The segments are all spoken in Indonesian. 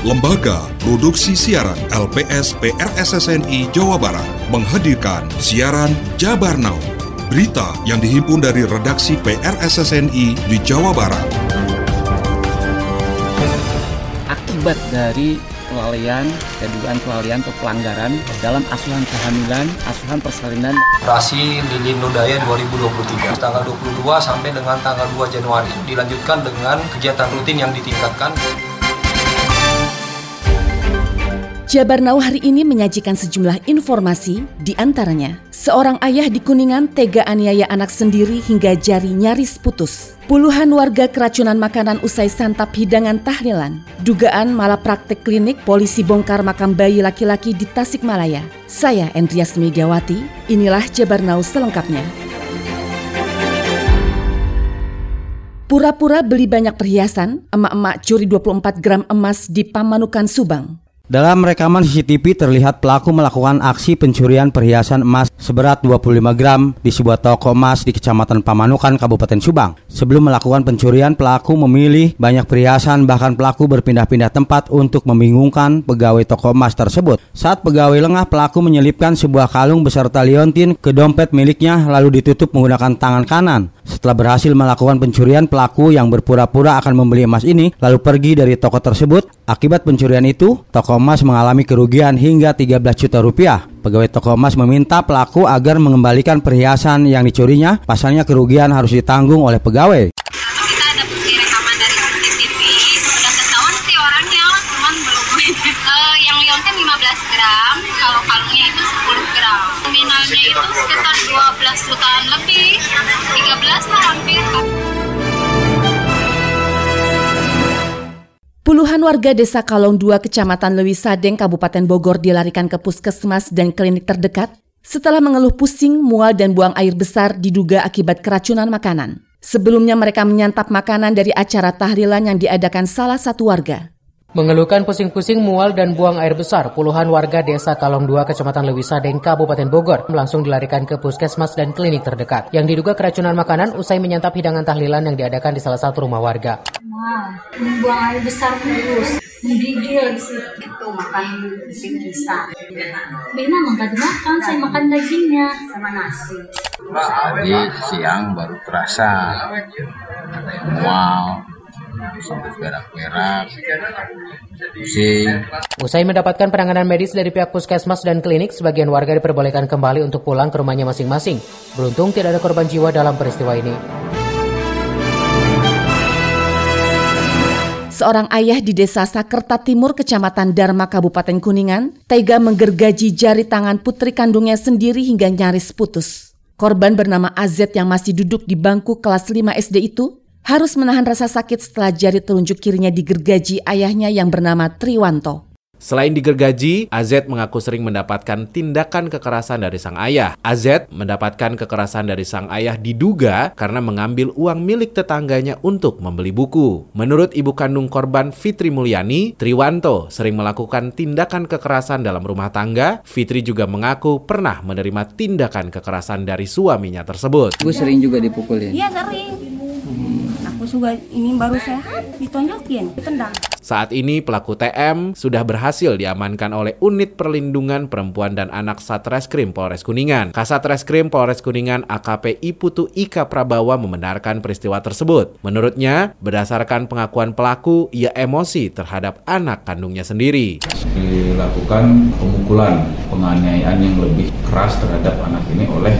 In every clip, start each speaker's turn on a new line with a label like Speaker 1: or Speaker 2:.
Speaker 1: Lembaga Produksi Siaran LPS PRSSNI Jawa Barat menghadirkan siaran Jabar Now. Berita yang dihimpun dari redaksi PRSSNI di Jawa Barat.
Speaker 2: Akibat dari kelalaian, kedugaan kelalaian atau pelanggaran dalam asuhan kehamilan, asuhan persalinan.
Speaker 3: Operasi Lilin Nudaya 2023 tanggal 22 sampai dengan tanggal 2 Januari dilanjutkan dengan kegiatan rutin yang ditingkatkan.
Speaker 4: Jabar Now hari ini menyajikan sejumlah informasi, di antaranya seorang ayah di Kuningan tega aniaya anak sendiri hingga jari nyaris putus. Puluhan warga keracunan makanan usai santap hidangan tahlilan. Dugaan malah praktek klinik polisi bongkar makam bayi laki-laki di Tasikmalaya. Saya Endrias Mediawati, inilah Jabar Now selengkapnya. Pura-pura beli banyak perhiasan, emak-emak curi 24 gram emas di Pamanukan Subang.
Speaker 5: Dalam rekaman CCTV terlihat pelaku melakukan aksi pencurian perhiasan emas seberat 25 gram di sebuah toko emas di Kecamatan Pamanukan, Kabupaten Subang. Sebelum melakukan pencurian, pelaku memilih banyak perhiasan bahkan pelaku berpindah-pindah tempat untuk membingungkan pegawai toko emas tersebut. Saat pegawai lengah, pelaku menyelipkan sebuah kalung beserta liontin ke dompet miliknya lalu ditutup menggunakan tangan kanan. Setelah berhasil melakukan pencurian, pelaku yang berpura-pura akan membeli emas ini lalu pergi dari toko tersebut. Akibat pencurian itu, toko emas mengalami kerugian hingga 13 juta rupiah. Pegawai toko emas meminta pelaku agar mengembalikan perhiasan yang dicurinya, pasalnya kerugian harus ditanggung oleh pegawai.
Speaker 6: Eh, yang liontin 15 gram kalau sekitar 12 jutaan lebih 13 lah hampir
Speaker 4: Puluhan warga desa Kalong 2 Kecamatan Lewi Sadeng Kabupaten Bogor dilarikan ke puskesmas dan klinik terdekat setelah mengeluh pusing, mual dan buang air besar diduga akibat keracunan makanan. Sebelumnya mereka menyantap makanan dari acara tahlilan yang diadakan salah satu warga.
Speaker 7: Mengeluhkan pusing-pusing, mual, dan buang air besar, puluhan warga desa Kalong 2, Kecamatan Lewisadeng, Kabupaten Bogor, langsung dilarikan ke puskesmas dan klinik terdekat, yang diduga keracunan makanan usai menyantap hidangan tahlilan yang diadakan di salah satu rumah warga.
Speaker 8: Wah, membuang air besar terus, menggigil di situ.
Speaker 9: itu makan sing bisa
Speaker 8: Bina nggak dimakan, saya makan dagingnya.
Speaker 9: sama nasi
Speaker 10: Tadi siang baru terasa mual, berak-berak, pusing.
Speaker 7: Usai mendapatkan penanganan medis dari pihak puskesmas dan klinik, sebagian warga diperbolehkan kembali untuk pulang ke rumahnya masing-masing. Beruntung tidak ada korban jiwa dalam peristiwa ini.
Speaker 4: Seorang ayah di desa Sakerta Timur, Kecamatan Dharma, Kabupaten Kuningan, tega menggergaji jari tangan putri kandungnya sendiri hingga nyaris putus. Korban bernama AZ yang masih duduk di bangku kelas 5 SD itu harus menahan rasa sakit setelah jari telunjuk kirinya digergaji ayahnya yang bernama Triwanto.
Speaker 11: Selain digergaji, AZ mengaku sering mendapatkan tindakan kekerasan dari sang ayah. AZ mendapatkan kekerasan dari sang ayah diduga karena mengambil uang milik tetangganya untuk membeli buku. Menurut ibu kandung korban Fitri Mulyani, Triwanto sering melakukan tindakan kekerasan dalam rumah tangga. Fitri juga mengaku pernah menerima tindakan kekerasan dari suaminya tersebut.
Speaker 2: Gue sering juga dipukulin.
Speaker 9: iya sering juga ini baru sehat ditonjokin ditendang
Speaker 11: Saat ini pelaku TM sudah berhasil diamankan oleh Unit Perlindungan Perempuan dan Anak Satreskrim Polres Kuningan. Kasatreskrim Polres Kuningan AKP Iputu Ika Prabawa membenarkan peristiwa tersebut. Menurutnya, berdasarkan pengakuan pelaku, ia emosi terhadap anak kandungnya sendiri.
Speaker 10: Dilakukan pemukulan, penganiayaan yang lebih keras terhadap anak ini oleh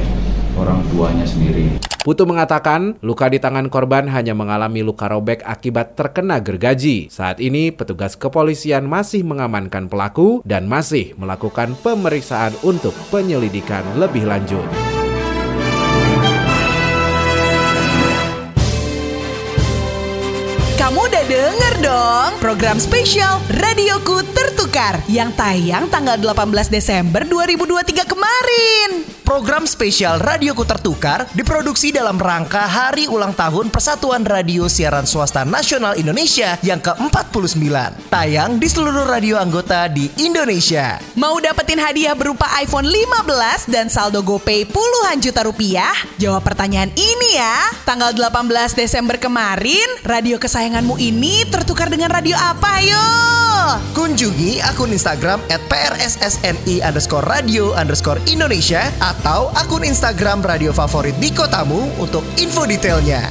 Speaker 10: orang tuanya sendiri.
Speaker 11: Putu mengatakan luka di tangan korban hanya mengalami luka robek akibat terkena gergaji. Saat ini petugas kepolisian masih mengamankan pelaku dan masih melakukan pemeriksaan untuk penyelidikan lebih lanjut.
Speaker 12: Dong program spesial Radioku Tertukar yang tayang tanggal 18 Desember 2023 kemarin.
Speaker 13: Program spesial Radioku Tertukar diproduksi dalam rangka Hari Ulang Tahun Persatuan Radio Siaran Swasta Nasional Indonesia yang ke-49. Tayang di seluruh radio anggota di Indonesia.
Speaker 12: Mau dapetin hadiah berupa iPhone 15 dan saldo GoPay puluhan juta rupiah? Jawab pertanyaan ini ya. Tanggal 18 Desember kemarin, radio kesayanganmu ini tertukar tertukar dengan radio apa ayo?
Speaker 13: Kunjungi akun Instagram at prssni underscore radio underscore Indonesia atau akun Instagram radio favorit di kotamu untuk info detailnya.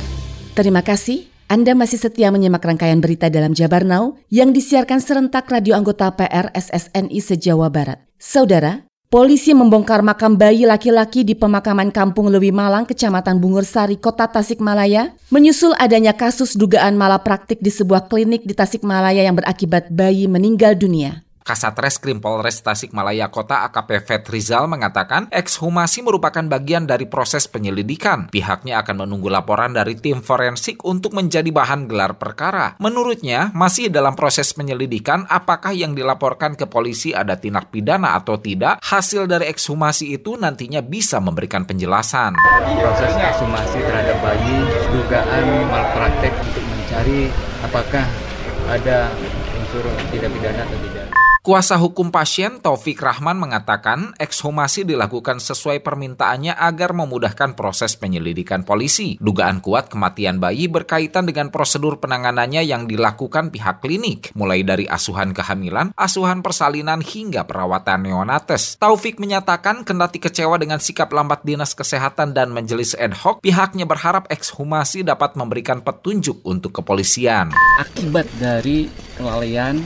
Speaker 4: Terima kasih. Anda masih setia menyimak rangkaian berita dalam Jabar Now yang disiarkan serentak radio anggota PRSSNI se-Jawa Barat. Saudara, Polisi membongkar makam bayi laki-laki di pemakaman Kampung Lewi Malang, Kecamatan Bungursari, Kota Tasikmalaya, menyusul adanya kasus dugaan malapraktik di sebuah klinik di Tasikmalaya yang berakibat bayi meninggal dunia.
Speaker 14: Kasat Reskrim Polres Tasikmalaya Kota AKP Fet Rizal mengatakan ekshumasi merupakan bagian dari proses penyelidikan. Pihaknya akan menunggu laporan dari tim forensik untuk menjadi bahan gelar perkara. Menurutnya, masih dalam proses penyelidikan apakah yang dilaporkan ke polisi ada tindak pidana atau tidak. Hasil dari ekshumasi itu nantinya bisa memberikan penjelasan.
Speaker 15: Proses ekshumasi terhadap bayi dugaan malpraktek untuk mencari apakah ada unsur tidak pidana atau tidak.
Speaker 14: Kuasa hukum pasien Taufik Rahman mengatakan ekshumasi dilakukan sesuai permintaannya agar memudahkan proses penyelidikan polisi. Dugaan kuat kematian bayi berkaitan dengan prosedur penanganannya yang dilakukan pihak klinik, mulai dari asuhan kehamilan, asuhan persalinan hingga perawatan neonates. Taufik menyatakan kendati kecewa dengan sikap lambat dinas kesehatan dan majelis ad hoc, pihaknya berharap ekshumasi dapat memberikan petunjuk untuk kepolisian.
Speaker 2: Akibat dari kelalaian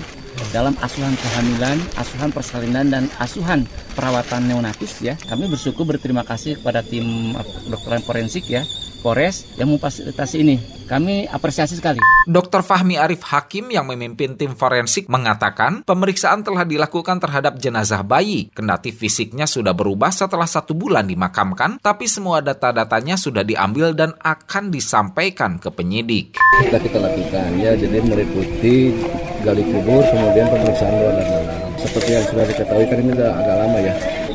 Speaker 2: dalam asuhan kehamilan, asuhan persalinan dan asuhan perawatan neonatis ya. Kami bersyukur berterima kasih kepada tim dokter forensik ya Polres yang memfasilitasi ini. Kami apresiasi sekali.
Speaker 14: Dr. Fahmi Arif Hakim yang memimpin tim forensik mengatakan pemeriksaan telah dilakukan terhadap jenazah bayi. Kendati fisiknya sudah berubah setelah satu bulan dimakamkan, tapi semua data-datanya sudah diambil dan akan disampaikan ke penyidik.
Speaker 16: Kita kita lakukan ya, jadi meliputi gali kubur, kemudian pemeriksaan luar dan dalam. Seperti yang sudah diketahui kan ini sudah agak lama ya.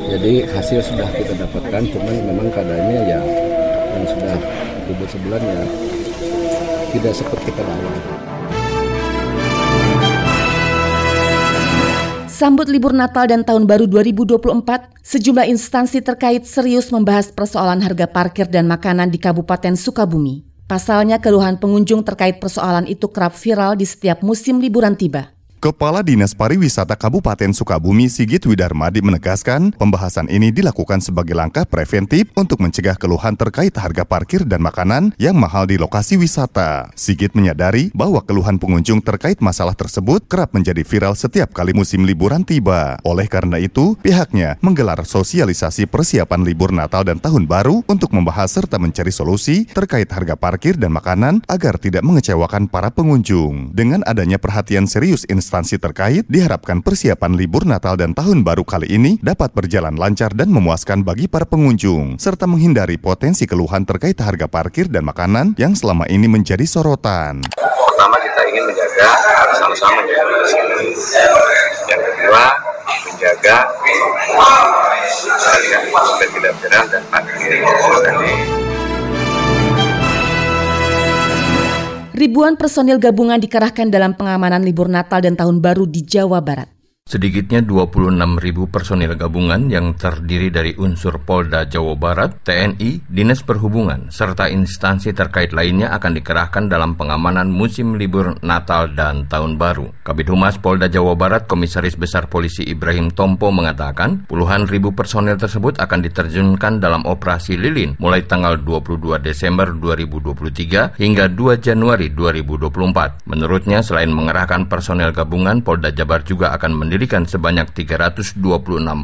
Speaker 16: Jadi hasil sudah kita dapatkan, cuman memang keadaannya ya yang sudah kubur sebulan ya tidak seperti pada awal.
Speaker 4: Sambut libur Natal dan Tahun Baru 2024, sejumlah instansi terkait serius membahas persoalan harga parkir dan makanan di Kabupaten Sukabumi. Pasalnya keluhan pengunjung terkait persoalan itu kerap viral di setiap musim liburan tiba.
Speaker 17: Kepala Dinas Pariwisata Kabupaten Sukabumi Sigit Widarmadi menegaskan pembahasan ini dilakukan sebagai langkah preventif untuk mencegah keluhan terkait harga parkir dan makanan yang mahal di lokasi wisata. Sigit menyadari bahwa keluhan pengunjung terkait masalah tersebut kerap menjadi viral setiap kali musim liburan tiba. Oleh karena itu, pihaknya menggelar sosialisasi persiapan libur Natal dan Tahun Baru untuk membahas serta mencari solusi terkait harga parkir dan makanan agar tidak mengecewakan para pengunjung. Dengan adanya perhatian serius instansi terkait, diharapkan persiapan libur Natal dan Tahun Baru kali ini dapat berjalan lancar dan memuaskan bagi para pengunjung, serta menghindari potensi keluhan terkait harga parkir dan makanan yang selama ini menjadi sorotan.
Speaker 18: Pertama kita ingin menjaga sama-sama menjaga kebersihan. Yang kedua menjaga harga supaya tidak bergerak dan parkir
Speaker 4: Ribuan personil gabungan dikerahkan dalam pengamanan libur Natal dan Tahun Baru di Jawa Barat.
Speaker 19: Sedikitnya 26 ribu personil gabungan yang terdiri dari unsur Polda Jawa Barat, TNI, Dinas Perhubungan, serta instansi terkait lainnya akan dikerahkan dalam pengamanan musim libur Natal dan Tahun Baru. Kabit Humas Polda Jawa Barat, Komisaris Besar Polisi Ibrahim Tompo mengatakan puluhan ribu personil tersebut akan diterjunkan dalam operasi lilin mulai tanggal 22 Desember 2023 hingga 2 Januari 2024. Menurutnya, selain mengerahkan personel gabungan, Polda Jabar juga akan mendirikan mendirikan sebanyak 326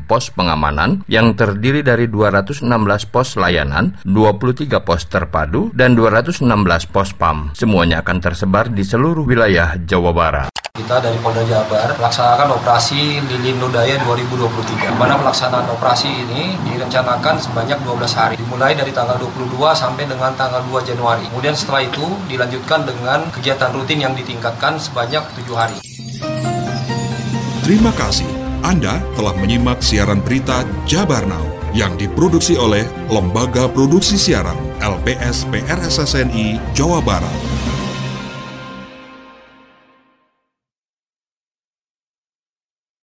Speaker 19: pos pengamanan yang terdiri dari 216 pos layanan, 23 pos terpadu, dan 216 pos PAM. Semuanya akan tersebar di seluruh wilayah Jawa Barat.
Speaker 3: Kita dari Polda Jabar melaksanakan operasi Lilin Lodaya 2023. Di mana pelaksanaan operasi ini direncanakan sebanyak 12 hari, dimulai dari tanggal 22 sampai dengan tanggal 2 Januari. Kemudian setelah itu dilanjutkan dengan kegiatan rutin yang ditingkatkan sebanyak 7 hari.
Speaker 1: Terima kasih Anda telah menyimak siaran berita Jabar Now yang diproduksi oleh Lembaga Produksi Siaran LPS PRSSNI Jawa Barat.